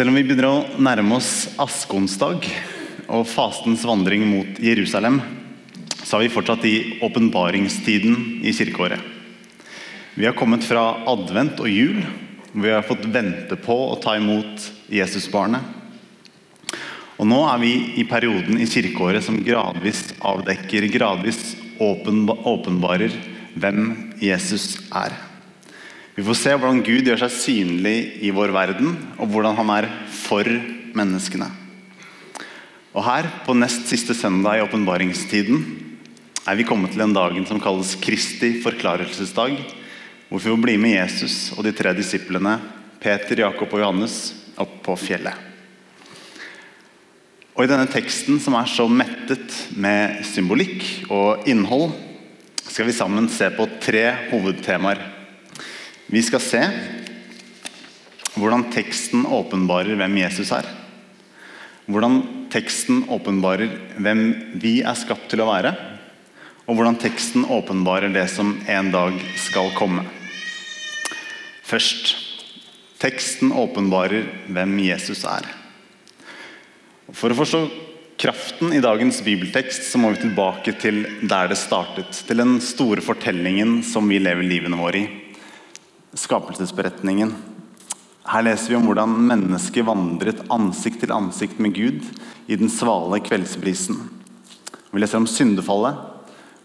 Selv om vi begynner å nærme oss askonsdag og fastens vandring mot Jerusalem, så har vi fortsatt i åpenbaringstiden i kirkeåret. Vi har kommet fra advent og jul, hvor vi har fått vente på å ta imot Jesusbarnet. Og nå er vi i perioden i kirkeåret som gradvis avdekker, gradvis åpenbarer hvem Jesus er. Vi får se hvordan Gud gjør seg synlig i vår verden, og hvordan han er for menneskene. Og her, på nest siste søndag i åpenbaringstiden, er vi kommet til den dagen som kalles Kristi forklarelsesdag, hvor vi får bli med Jesus og de tre disiplene, Peter, Jakob og Johannes, opp på fjellet. Og I denne teksten, som er så mettet med symbolikk og innhold, skal vi sammen se på tre hovedtemaer. Vi skal se hvordan teksten åpenbarer hvem Jesus er. Hvordan teksten åpenbarer hvem vi er skapt til å være. Og hvordan teksten åpenbarer det som en dag skal komme. Først teksten åpenbarer hvem Jesus er. For å forstå kraften i dagens bibeltekst så må vi tilbake til der det startet. Til den store fortellingen som vi lever livene våre i. Skapelsesberetningen. Her leser vi om hvordan mennesket vandret ansikt til ansikt med Gud i den svale kveldsbrisen. Vi leser om syndefallet,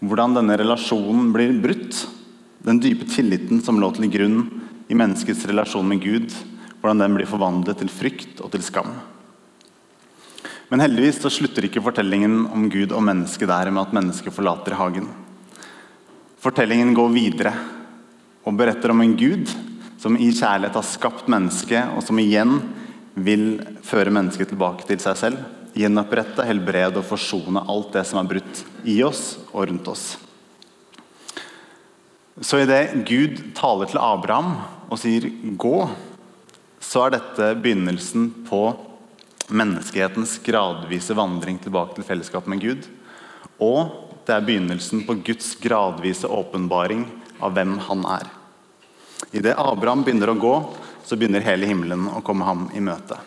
hvordan denne relasjonen blir brutt. Den dype tilliten som lå til grunn i menneskets relasjon med Gud, hvordan den blir forvandlet til frykt og til skam. Men heldigvis så slutter ikke fortellingen om Gud og mennesket der med at mennesket forlater hagen. Fortellingen går videre og beretter om en Gud som i kjærlighet har skapt mennesket, og som igjen vil føre mennesket tilbake til seg selv. Gjenopprette, helbrede og forsone alt det som er brutt i oss og rundt oss. Så idet Gud taler til Abraham og sier 'gå', så er dette begynnelsen på menneskehetens gradvise vandring tilbake til fellesskap med Gud. Og det er begynnelsen på Guds gradvise åpenbaring av hvem han er. Idet Abraham begynner å gå, så begynner hele himmelen å komme ham i møte.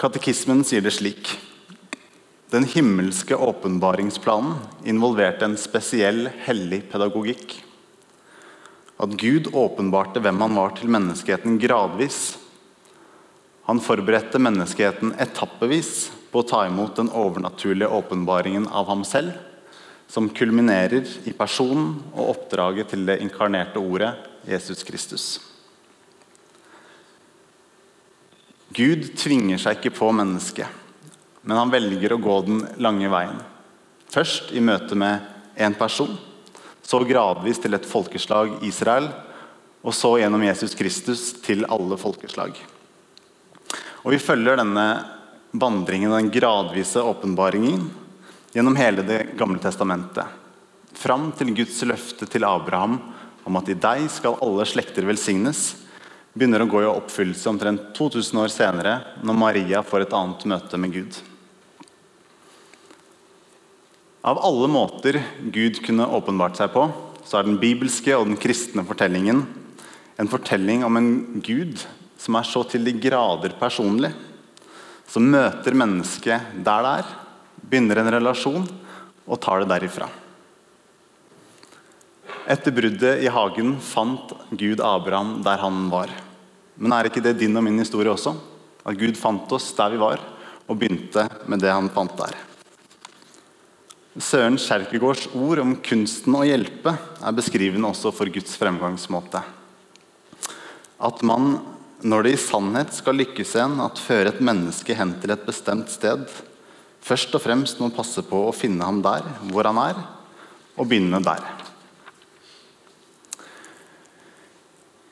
Katekismen sier det slik den himmelske åpenbaringsplanen involverte en spesiell hellig pedagogikk. At Gud åpenbarte hvem han var til menneskeheten gradvis. Han forberedte menneskeheten etappevis på å ta imot den overnaturlige åpenbaringen av ham selv, som kulminerer i personen og oppdraget til det inkarnerte ordet Jesus Kristus. Gud tvinger seg ikke på mennesket men han velger å gå den lange veien. Først i møte med én person, så gradvis til et folkeslag, Israel, og så gjennom Jesus Kristus til alle folkeslag. Og Vi følger denne vandringen den gradvise åpenbaringen gjennom hele Det gamle testamentet. Fram til Guds løfte til Abraham om at i deg skal alle slekter velsignes, begynner å gå i oppfyllelse omtrent 2000 år senere, når Maria får et annet møte med Gud. Av alle måter Gud kunne åpenbart seg på, så er den bibelske og den kristne fortellingen en fortelling om en Gud som er så til de grader personlig. Som møter mennesket der det er, begynner en relasjon og tar det derifra. Etter bruddet i hagen fant Gud Abraham der han var. Men er ikke det din og min historie også? At Gud fant oss der vi var, og begynte med det han fant der. Søren Kjerkegaards ord om kunsten å hjelpe er beskrivende også for Guds fremgangsmåte. At man, når det i sannhet skal lykkes en at føre et menneske hen til et bestemt sted, først og fremst må passe på å finne ham der hvor han er, og begynne der.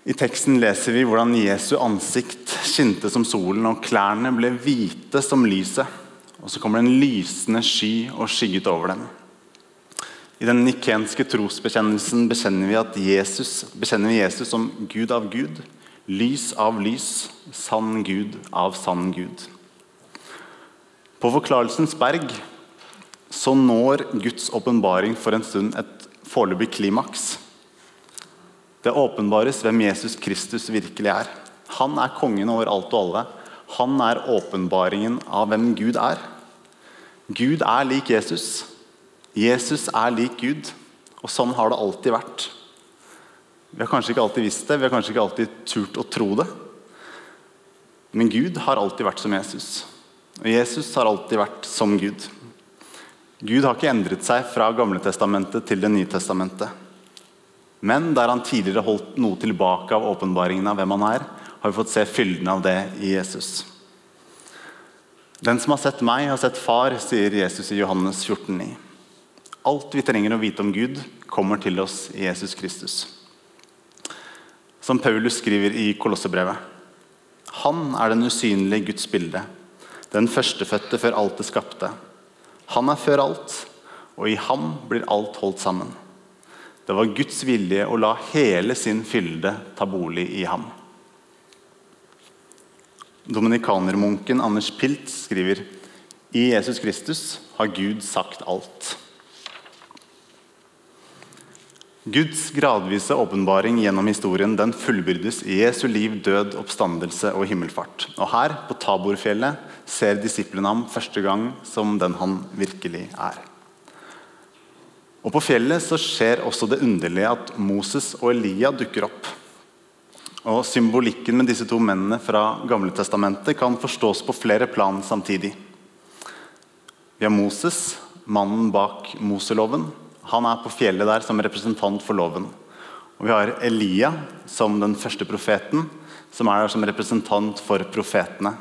I teksten leser vi hvordan Jesu ansikt skinte som solen, og klærne ble hvite som lyset. Og så kommer det en lysende sky og skygget over dem. I den nikenske trosbekjennelsen bekjenner vi, at Jesus, bekjenner vi Jesus som Gud av Gud, lys av lys, sann Gud av sann Gud. På Forklarelsens berg så når Guds åpenbaring for en stund et foreløpig klimaks. Det åpenbares hvem Jesus Kristus virkelig er. Han er kongen over alt og alle. Han er åpenbaringen av hvem Gud er. Gud er lik Jesus. Jesus er lik Gud. Og sånn har det alltid vært. Vi har kanskje ikke alltid visst det, vi har kanskje ikke alltid turt å tro det. Men Gud har alltid vært som Jesus. Og Jesus har alltid vært som Gud. Gud har ikke endret seg fra Gamle testamentet til Det nye testamentet. Men der han tidligere holdt noe tilbake av åpenbaringen av hvem han er, har vi fått se fylden av det i Jesus. Den som har sett meg, har sett far, sier Jesus i Johannes 14,9. Alt vi trenger å vite om Gud, kommer til oss i Jesus Kristus. Som Paulus skriver i Kolossebrevet. Han er den usynlige Guds bilde, den førstefødte før alt det skapte. Han er før alt, og i ham blir alt holdt sammen. Det var Guds vilje å la hele sin fylde ta bolig i ham. Dominikanermunken Anders Pilt skriver i Jesus Kristus har Gud sagt alt. Guds gradvise åpenbaring gjennom historien den fullbyrdes i Jesu liv, død, oppstandelse og himmelfart. Og Her, på Taborfjellet, ser disiplene ham første gang som den han virkelig er. Og På fjellet så skjer også det underlige at Moses og Elia dukker opp. Og Symbolikken med disse to mennene fra Gamle Testamentet kan forstås på flere plan samtidig. Vi har Moses, mannen bak Moseloven. Han er på fjellet der som representant for loven. Og vi har Elia som den første profeten, som er der som representant for profetene.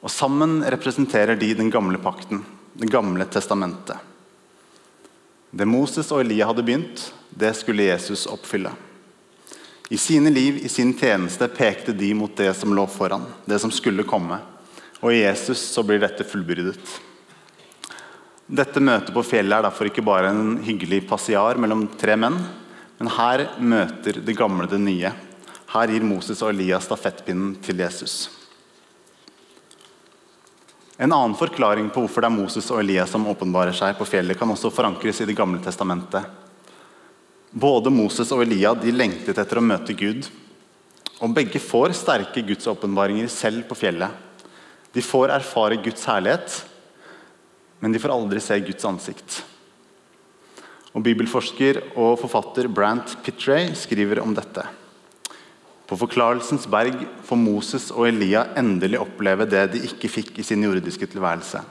Og Sammen representerer de den gamle pakten, Det gamle testamentet. Det Moses og Elia hadde begynt, det skulle Jesus oppfylle. I sine liv, i sin tjeneste, pekte de mot det som lå foran, det som skulle komme. Og i Jesus så blir dette fullbyrdet. Dette møtet på fjellet er derfor ikke bare en hyggelig passiar mellom tre menn, men her møter det gamle det nye. Her gir Moses og Elias stafettpinnen til Jesus. En annen forklaring på hvorfor det er Moses og Elias som åpenbarer seg på fjellet, kan også forankres i Det gamle testamentet. Både Moses og Elia de lengtet etter å møte Gud. Og begge får sterke gudsåpenbaringer selv på fjellet. De får erfare Guds herlighet, men de får aldri se Guds ansikt. Og Bibelforsker og forfatter Brant Pittray skriver om dette. På Forklarelsens berg får Moses og Elia endelig oppleve det de ikke fikk i sin jordiske tilværelse.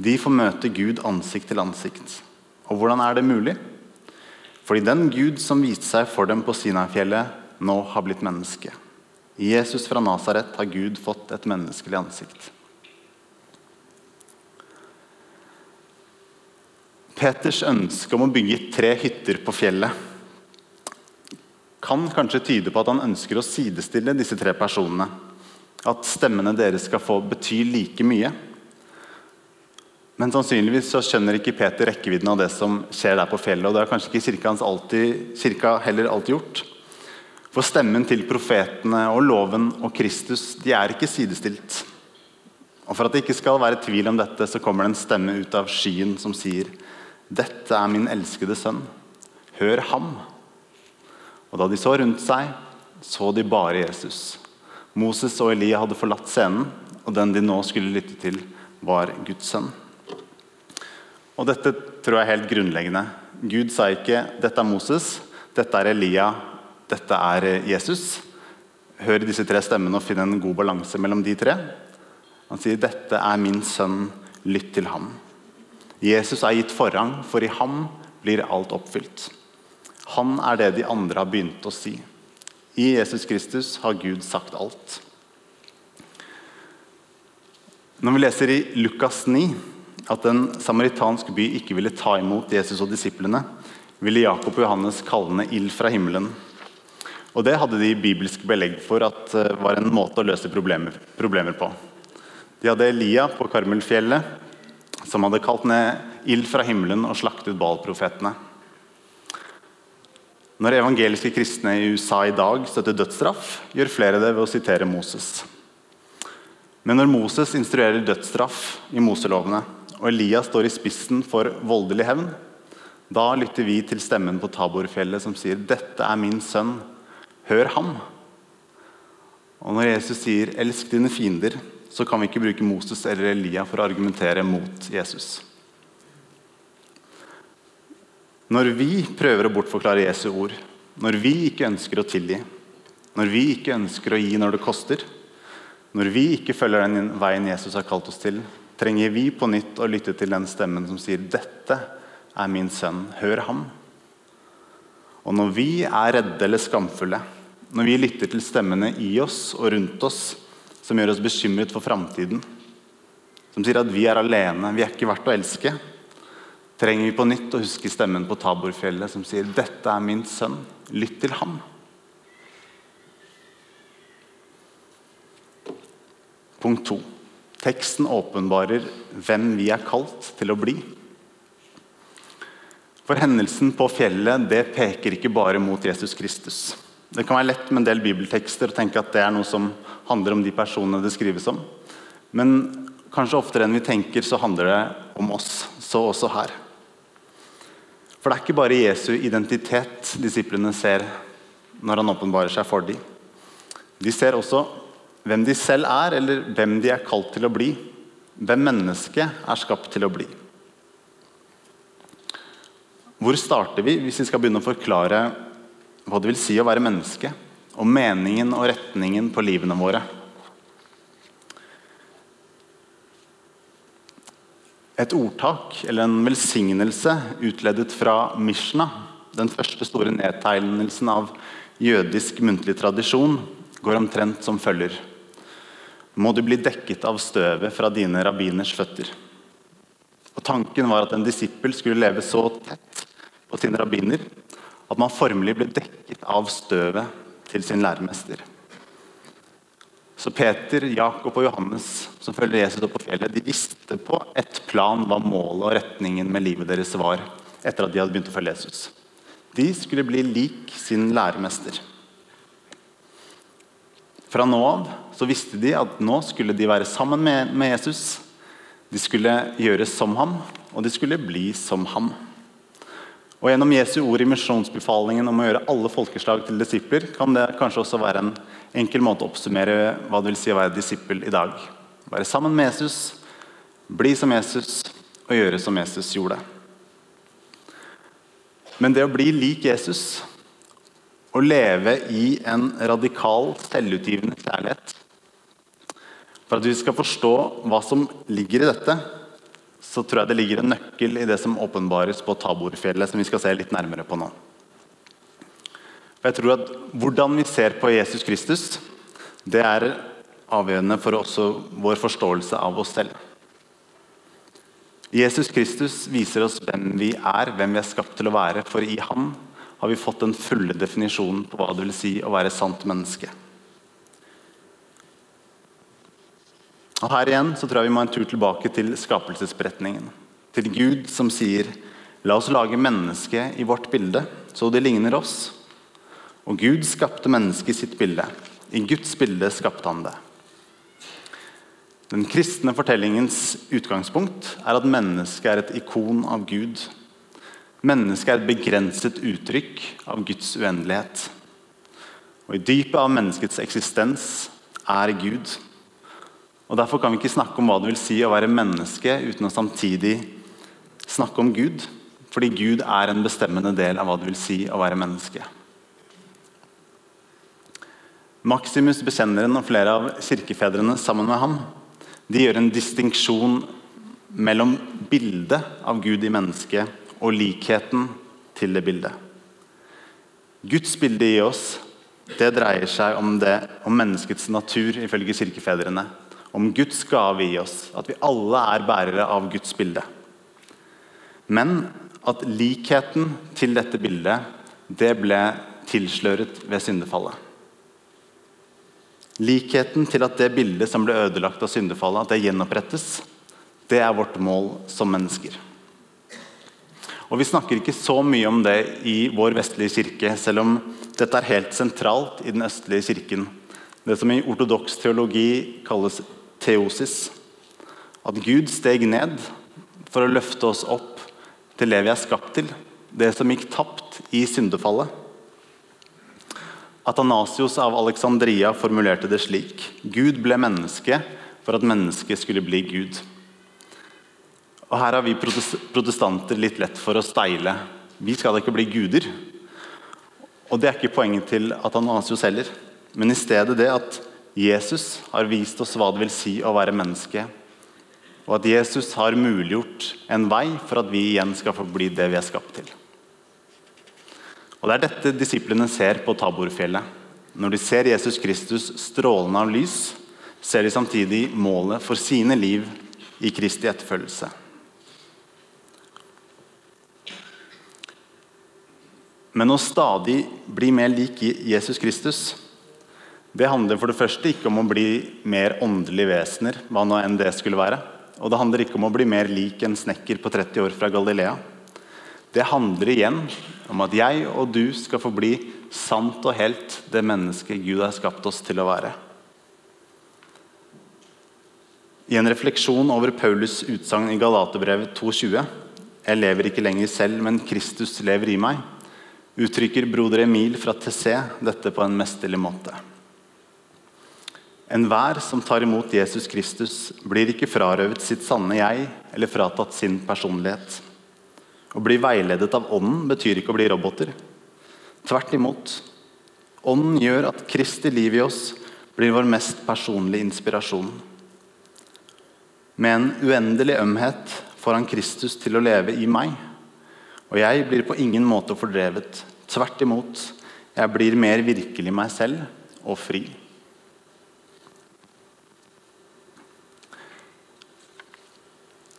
De får møte Gud ansikt til ansikt. Og hvordan er det mulig? Fordi den Gud som viste seg for dem på Sinai-fjellet, nå har blitt menneske. I Jesus fra Nasaret har Gud fått et menneskelig ansikt. Peters ønske om å bygge tre hytter på fjellet kan kanskje tyde på at han ønsker å sidestille disse tre personene. At stemmene deres skal få bety like mye. Men sannsynligvis så skjønner ikke Peter rekkevidden av det som skjer der på fjellet. og Det har kanskje ikke kirka, alltid, kirka heller alltid gjort. For stemmen til profetene og loven og Kristus de er ikke sidestilt. Og For at det ikke skal være tvil om dette, så kommer det en stemme ut av skyen som sier Dette er min elskede sønn. Hør ham. Og Da de så rundt seg, så de bare Jesus. Moses og Elia hadde forlatt scenen, og den de nå skulle lytte til, var Guds sønn. Og dette tror jeg er helt grunnleggende. Gud sa ikke 'dette er Moses', 'dette er Elia', 'dette er Jesus'. Hør disse tre stemmene og finn en god balanse mellom de tre. Han sier 'dette er min sønn, lytt til ham'. Jesus er gitt forrang, for i ham blir alt oppfylt. Han er det de andre har begynt å si. I Jesus Kristus har Gud sagt alt. Når vi leser i Lukas 9 at en samaritansk by ikke ville ta imot Jesus og disiplene, ville Jakob og Johannes kalle ild fra himmelen. Og Det hadde de bibelsk belegg for at eh, var en måte å løse problemer på. De hadde Elia på Karmelfjellet, som hadde kalt ned ild fra himmelen og slaktet Baal-profetene. Når evangeliske kristne i USA i dag støtter dødsstraff, gjør flere det ved å sitere Moses. Men når Moses instruerer dødsstraff i Moselovene, og Elias står i spissen for voldelig hevn, da lytter vi til stemmen på Taborfjellet som sier 'Dette er min sønn, hør ham'. Og når Jesus sier 'elsk dine fiender', så kan vi ikke bruke Moses eller Elia for å argumentere mot Jesus. Når vi prøver å bortforklare Jesu ord, når vi ikke ønsker å tilgi, når vi ikke ønsker å gi når det koster, når vi ikke følger den veien Jesus har kalt oss til, trenger vi på nytt å lytte til den stemmen som sier 'Dette er min sønn, hør ham'. Og når vi er redde eller skamfulle, når vi lytter til stemmene i oss og rundt oss som gjør oss bekymret for framtiden, som sier at vi er alene, vi er ikke verdt å elske, trenger vi på nytt å huske stemmen på Taborfjellet som sier 'Dette er min sønn, lytt til ham'. Punkt to. Teksten åpenbarer hvem vi er kalt til å bli. For hendelsen på fjellet det peker ikke bare mot Jesus Kristus. Det kan være lett med en del bibeltekster å tenke at det er noe som handler om de personene det skrives om. Men kanskje oftere enn vi tenker, så handler det om oss. Så også her. For det er ikke bare Jesu identitet disiplene ser når han åpenbarer seg for dem. De ser også hvem de selv er, eller hvem de er kalt til å bli. Hvem mennesket er skapt til å bli. Hvor starter vi hvis vi skal begynne å forklare hva det vil si å være menneske, og meningen og retningen på livene våre? Et ordtak, eller en velsignelse, utledet fra Mishna, den første store nedtegnelsen av jødisk muntlig tradisjon, går omtrent som følger. Må du bli dekket av støvet fra dine rabbiners føtter. Og Tanken var at en disippel skulle leve så tett på sine rabbiner at man formelig ble dekket av støvet til sin læremester. Så Peter, Jakob og Johannes som følger Jesus opp på fjellet, de visste på ett plan hva målet og retningen med livet deres var etter at de hadde begynt å følge Jesus. De skulle bli lik sin læremester. Fra nå av så visste de at nå skulle de være sammen med, med Jesus. De skulle gjøre som ham, og de skulle bli som ham. Og Gjennom Jesu ord i misjonsbefalingen om å gjøre alle folkeslag til disipler, kan det kanskje også være en enkel måte å oppsummere hva det vil si å være disippel i dag. Være sammen med Jesus, bli som Jesus og gjøre som Jesus gjorde. Men det å bli lik Jesus, å leve i en radikal, selvutgivende kjærlighet For at vi skal forstå hva som ligger i dette, så tror jeg det ligger en nøkkel i det som åpenbares på Taborfjellet, som vi skal se litt nærmere på nå. For jeg tror at Hvordan vi ser på Jesus Kristus, det er avgjørende for også vår forståelse av oss selv. Jesus Kristus viser oss hvem vi er, hvem vi er skapt til å være. For i ham har vi fått den fulle definisjonen på hva det vil si å være sant menneske. Og Her igjen så tror jeg vi må en tur tilbake til skapelsesberetningen. Til Gud som sier La oss lage mennesket i vårt bilde, så det ligner oss. Og Gud skapte mennesket i sitt bilde. I Guds bilde skapte han det. Den kristne fortellingens utgangspunkt er at mennesket er et ikon av Gud. Mennesket er et begrenset uttrykk av Guds uendelighet. Og I dypet av menneskets eksistens er Gud. Og Derfor kan vi ikke snakke om hva det vil si å være menneske uten å samtidig snakke om Gud. Fordi Gud er en bestemmende del av hva det vil si å være menneske. Maximus, bekjenneren og flere av kirkefedrene sammen med ham de gjør en distinksjon mellom bildet av Gud i mennesket og likheten til det bildet. Guds bilde i oss det dreier seg om, det, om menneskets natur, ifølge kirkefedrene om Guds gave i oss, at vi alle er bærere av Guds bilde. Men at likheten til dette bildet det ble tilsløret ved syndefallet. Likheten til at det bildet som ble ødelagt av syndefallet, at det gjenopprettes, det er vårt mål som mennesker. Og Vi snakker ikke så mye om det i vår vestlige kirke, selv om dette er helt sentralt i den østlige kirken. Det som i ortodoks teologi kalles teosis. At Gud steg ned for å løfte oss opp til det vi er skapt til. Det som gikk tapt i syndefallet. Atanasios av Alexandria formulerte det slik.: Gud ble menneske for at mennesket skulle bli Gud. Og Her har vi protestanter litt lett for å steile. Vi skal da ikke bli guder. Og Det er ikke poenget til Atanasios heller, men i stedet det at Jesus har vist oss hva det vil si å være menneske. Og at Jesus har muliggjort en vei for at vi igjen skal få bli det vi er skapt til. Og Det er dette disiplene ser på Taborfjellet. Når de ser Jesus Kristus strålende av lys, ser de samtidig målet for sine liv i Kristi etterfølgelse. Men å stadig bli mer lik Jesus Kristus det handler for det første ikke om å bli mer åndelige vesener, hva nå enn det skulle være. Og det handler ikke om å bli mer lik en snekker på 30 år fra Galilea. Det handler igjen om at jeg og du skal få bli sant og helt det mennesket Gud har skapt oss til å være. I en refleksjon over Paulus' utsagn i Galaterbrevet 2,20 Jeg lever ikke lenger selv, men Kristus lever i meg, uttrykker broder Emil fra TC dette på en mesterlig måte. Enhver som tar imot Jesus Kristus, blir ikke frarøvet sitt sanne jeg eller fratatt sin personlighet. Å bli veiledet av Ånden betyr ikke å bli roboter. Tvert imot. Ånden gjør at Kristi liv i oss blir vår mest personlige inspirasjon. Med en uendelig ømhet får han Kristus til å leve i meg. Og jeg blir på ingen måte fordrevet. Tvert imot. Jeg blir mer virkelig meg selv og fri.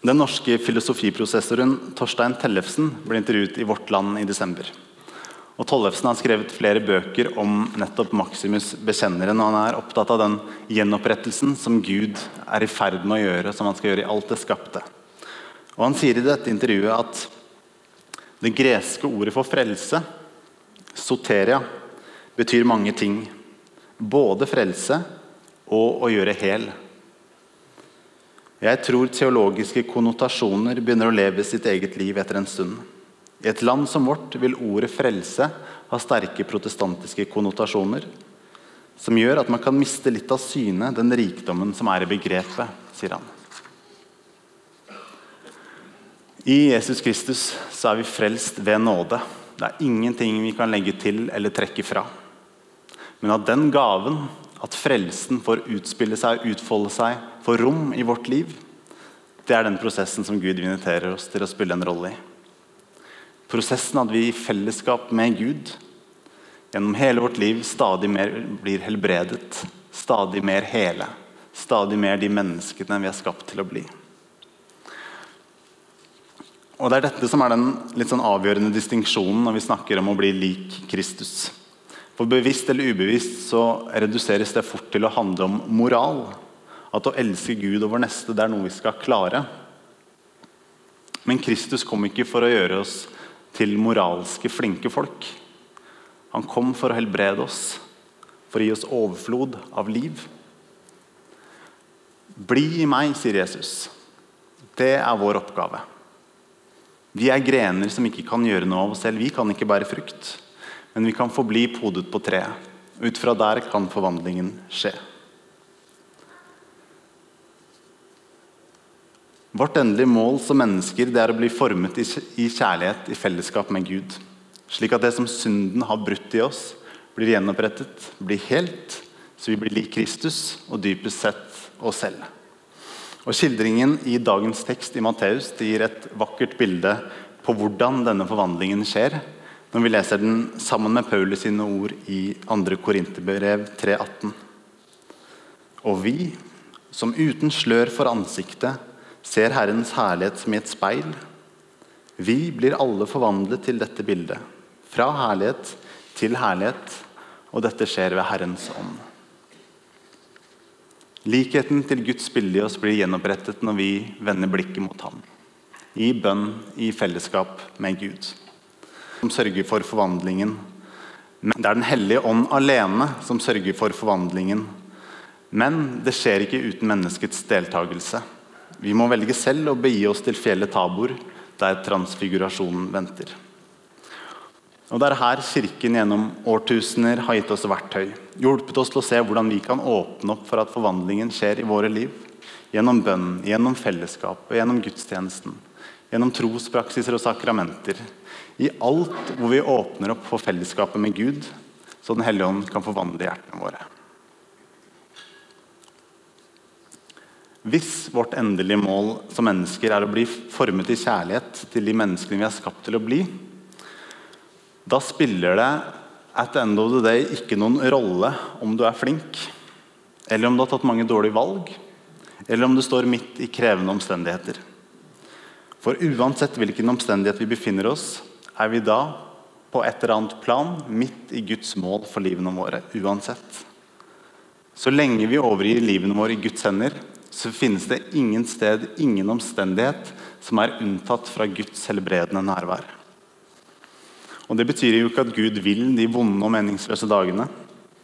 Den norske filosofiprosessoren Torstein Tellefsen ble intervjuet i Vårt Land i desember. Og Tollefsen har skrevet flere bøker om nettopp Maximus bekjenneren. og Han er opptatt av den gjenopprettelsen som Gud er i ferd med å gjøre, som han skal gjøre i alt det skapte. Og Han sier i dette intervjuet at det greske ordet for frelse, soteria, betyr mange ting. Både frelse og å gjøre hel. Jeg tror teologiske konnotasjoner begynner å leve sitt eget liv etter en stund. I et land som vårt vil ordet 'frelse' ha sterke protestantiske konnotasjoner, som gjør at man kan miste litt av syne den rikdommen som er i begrepet, sier han. I Jesus Kristus så er vi frelst ved nåde. Det er ingenting vi kan legge til eller trekke fra. Men av den gaven at frelsen får utspille seg og utfolde seg, får rom i vårt liv, det er den prosessen som Gud inviterer oss til å spille en rolle i. Prosessen at vi i fellesskap med Gud gjennom hele vårt liv stadig mer blir helbredet, stadig mer hele, stadig mer de menneskene vi er skapt til å bli. Og Det er dette som er den litt sånn avgjørende distinksjonen når vi snakker om å bli lik Kristus. For bevisst eller ubevisst så reduseres det fort til å handle om moral. At å elske Gud og vår neste det er noe vi skal klare. Men Kristus kom ikke for å gjøre oss til moralske, flinke folk. Han kom for å helbrede oss, for å gi oss overflod av liv. Bli i meg, sier Jesus. Det er vår oppgave. Vi er grener som ikke kan gjøre noe av oss selv. Vi kan ikke bære frukt men vi kan forbli podet på treet. Ut fra der kan forvandlingen skje. Vårt endelige mål som mennesker det er å bli formet i kjærlighet i fellesskap med Gud. Slik at det som synden har brutt i oss, blir gjenopprettet, blir helt, så vi blir lik Kristus og dypest sett oss selv. Og Skildringen i dagens tekst i Matteus gir et vakkert bilde på hvordan denne forvandlingen skjer, når vi leser den sammen med Paulus sine ord i 2. Korinterbrev 3,18. Og vi, som uten slør for ansiktet ser Herrens herlighet som i et speil, vi blir alle forvandlet til dette bildet, fra herlighet til herlighet, og dette skjer ved Herrens ånd. Likheten til Guds bilde i oss blir gjenopprettet når vi vender blikket mot ham. I bønn, i fellesskap med Gud som sørger for forvandlingen. Men det er Den hellige ånd alene som sørger for forvandlingen. Men det skjer ikke uten menneskets deltakelse. Vi må velge selv å begi oss til fjellet Tabor, der transfigurasjonen venter. Og Det er her Kirken gjennom årtusener har gitt oss verktøy. Hjulpet oss til å se hvordan vi kan åpne opp for at forvandlingen skjer i våre liv. Gjennom bønn, gjennom fellesskapet, gjennom gudstjenesten. Gjennom trospraksiser og sakramenter. I alt hvor vi åpner opp for fellesskapet med Gud, så Den hellige ånd kan forvandle hjertene våre. Hvis vårt endelige mål som mennesker er å bli formet i kjærlighet til de menneskene vi er skapt til å bli, da spiller det at the end of the day ikke noen rolle om du er flink, eller om du har tatt mange dårlige valg, eller om du står midt i krevende omstendigheter. For uansett hvilken omstendighet vi befinner oss, er vi da på et eller annet plan midt i Guds mål for livene våre. Uansett. Så lenge vi overgir livene våre i Guds hender, så finnes det ingen sted, ingen omstendighet, som er unntatt fra Guds helbredende nærvær. Og Det betyr jo ikke at Gud vil de vonde og meningsløse dagene.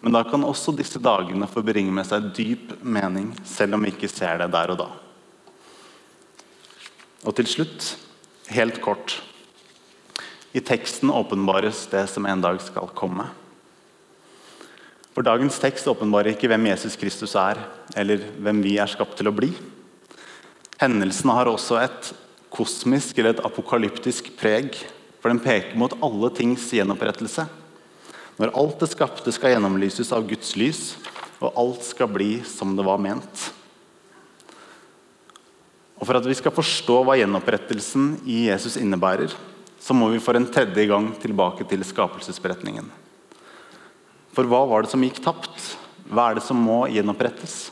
Men da kan også disse dagene få bringe med seg dyp mening, selv om vi ikke ser det der og da. Og til slutt, helt kort I teksten åpenbares det som en dag skal komme. For Dagens tekst åpenbarer ikke hvem Jesus Kristus er, eller hvem vi er skapt til å bli. Hendelsene har også et kosmisk eller et apokalyptisk preg for den peker mot alle tings gjenopprettelse. Når alt det skapte skal gjennomlyses av Guds lys, og alt skal bli som det var ment. Og For at vi skal forstå hva gjenopprettelsen i Jesus innebærer, så må vi for en tredje gang tilbake til skapelsesberetningen. For hva var det som gikk tapt? Hva er det som må gjenopprettes?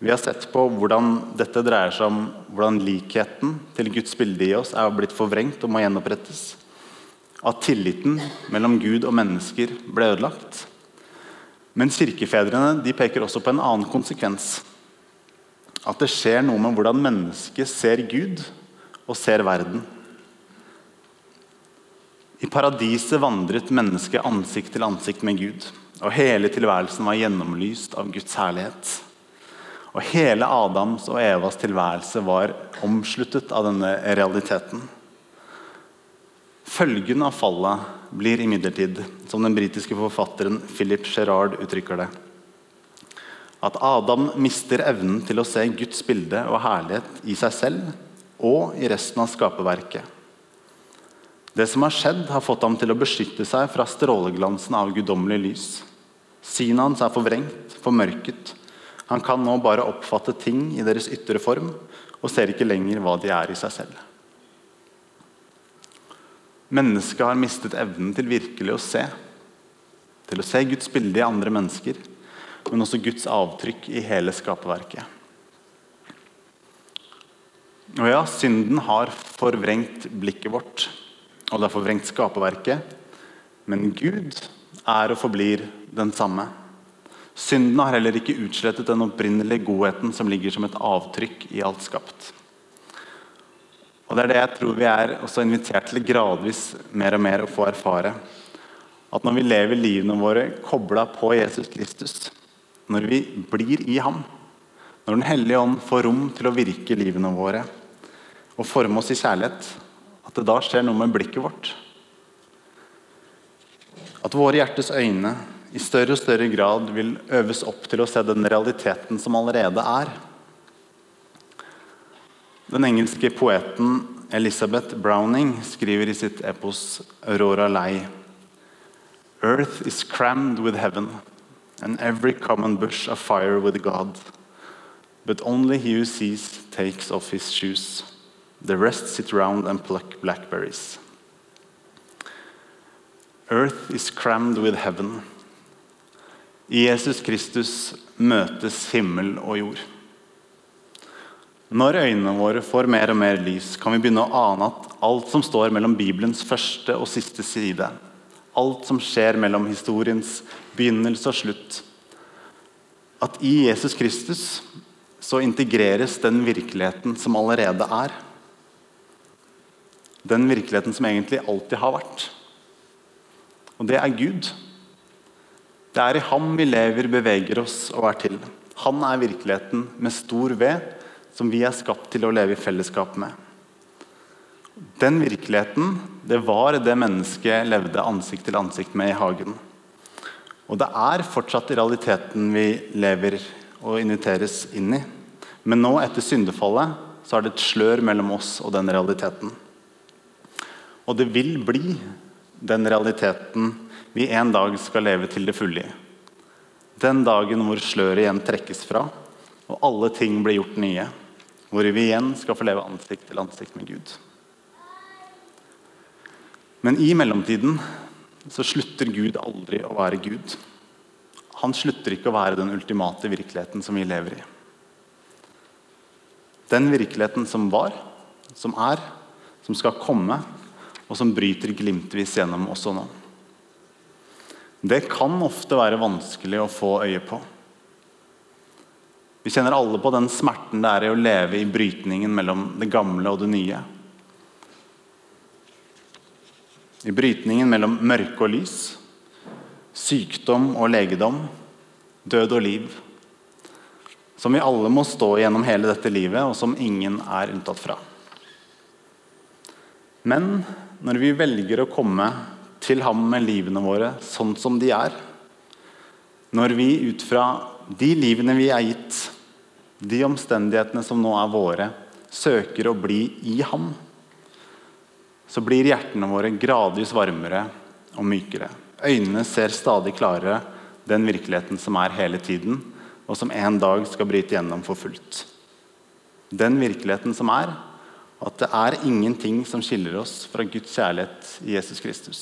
Vi har sett på hvordan dette dreier seg om hvordan likheten til Guds bilde i oss er blitt forvrengt og må gjenopprettes. At tilliten mellom Gud og mennesker ble ødelagt. Men kirkefedrene peker også på en annen konsekvens. At det skjer noe med hvordan mennesket ser Gud og ser verden. I paradiset vandret mennesket ansikt til ansikt med Gud. Og hele tilværelsen var gjennomlyst av Guds herlighet. Og hele Adams og Evas tilværelse var omsluttet av denne realiteten. Følgen av fallet blir imidlertid, som den britiske forfatteren Philip Gerard uttrykker det, at Adam mister evnen til å se Guds bilde og herlighet i seg selv og i resten av skaperverket. Det som har skjedd, har fått ham til å beskytte seg fra stråleglansen av guddommelig lys. Synet hans er forvrengt, formørket, han kan nå bare oppfatte ting i deres ytre form og ser ikke lenger hva de er i seg selv. Mennesket har mistet evnen til virkelig å se. Til å se Guds bilde i andre mennesker, men også Guds avtrykk i hele skaperverket. Og ja, synden har forvrengt blikket vårt, og det har forvrengt skaperverket. Men Gud er og forblir den samme. Synden har heller ikke utslettet den opprinnelige godheten som ligger som et avtrykk i alt skapt. Og Det er det jeg tror vi er også invitert til gradvis mer og mer å få erfare. At når vi lever livene våre kobla på Jesus Kristus, når vi blir i ham, når Den hellige ånd får rom til å virke livene våre og forme oss i kjærlighet, at det da skjer noe med blikket vårt. At våre hjertes øyne i større og større grad vil øves opp til å se den realiteten som allerede er. Den engelske poeten Elizabeth Browning skriver i sitt epos 'Aurora Lei' Earth is crammed with heaven, and every common bush afire with God. But only he who sees takes off his shoes. The rest sit round and pluck blackberries. Earth is crammed with heaven. I Jesus Kristus møtes himmel og jord. Når øynene våre får mer og mer lys, kan vi begynne å ane at alt som står mellom Bibelens første og siste side, alt som skjer mellom historiens begynnelse og slutt, at i Jesus Kristus så integreres den virkeligheten som allerede er. Den virkeligheten som egentlig alltid har vært. Og det er Gud. Det er i ham vi lever, beveger oss og er til. Han er virkeligheten med stor V, som vi er skapt til å leve i fellesskap med. Den virkeligheten, det var det mennesket levde ansikt til ansikt med i hagen. Og det er fortsatt realiteten vi lever og inviteres inn i. Men nå, etter syndefallet, så er det et slør mellom oss og den realiteten. Og det vil bli den realiteten vi en dag skal leve til det fulle i. Den dagen hvor sløret igjen trekkes fra, og alle ting blir gjort nye. Hvor vi igjen skal få leve ansikt til ansikt med Gud. Men i mellomtiden så slutter Gud aldri å være Gud. Han slutter ikke å være den ultimate virkeligheten som vi lever i. Den virkeligheten som var, som er, som skal komme, og som bryter glimtvis gjennom også nå. Det kan ofte være vanskelig å få øye på. Vi kjenner alle på den smerten det er i å leve i brytningen mellom det gamle og det nye. I brytningen mellom mørke og lys, sykdom og legedom, død og liv. Som vi alle må stå gjennom hele dette livet, og som ingen er unntatt fra. Men når vi velger å komme til ham med livene våre sånn som de er, når vi ut fra de livene vi er gitt, de omstendighetene som nå er våre, søker å bli i ham, så blir hjertene våre gradvis varmere og mykere. Øynene ser stadig klarere den virkeligheten som er hele tiden, og som en dag skal bryte gjennom for fullt. Den virkeligheten som er at det er ingenting som skiller oss fra Guds kjærlighet i Jesus Kristus.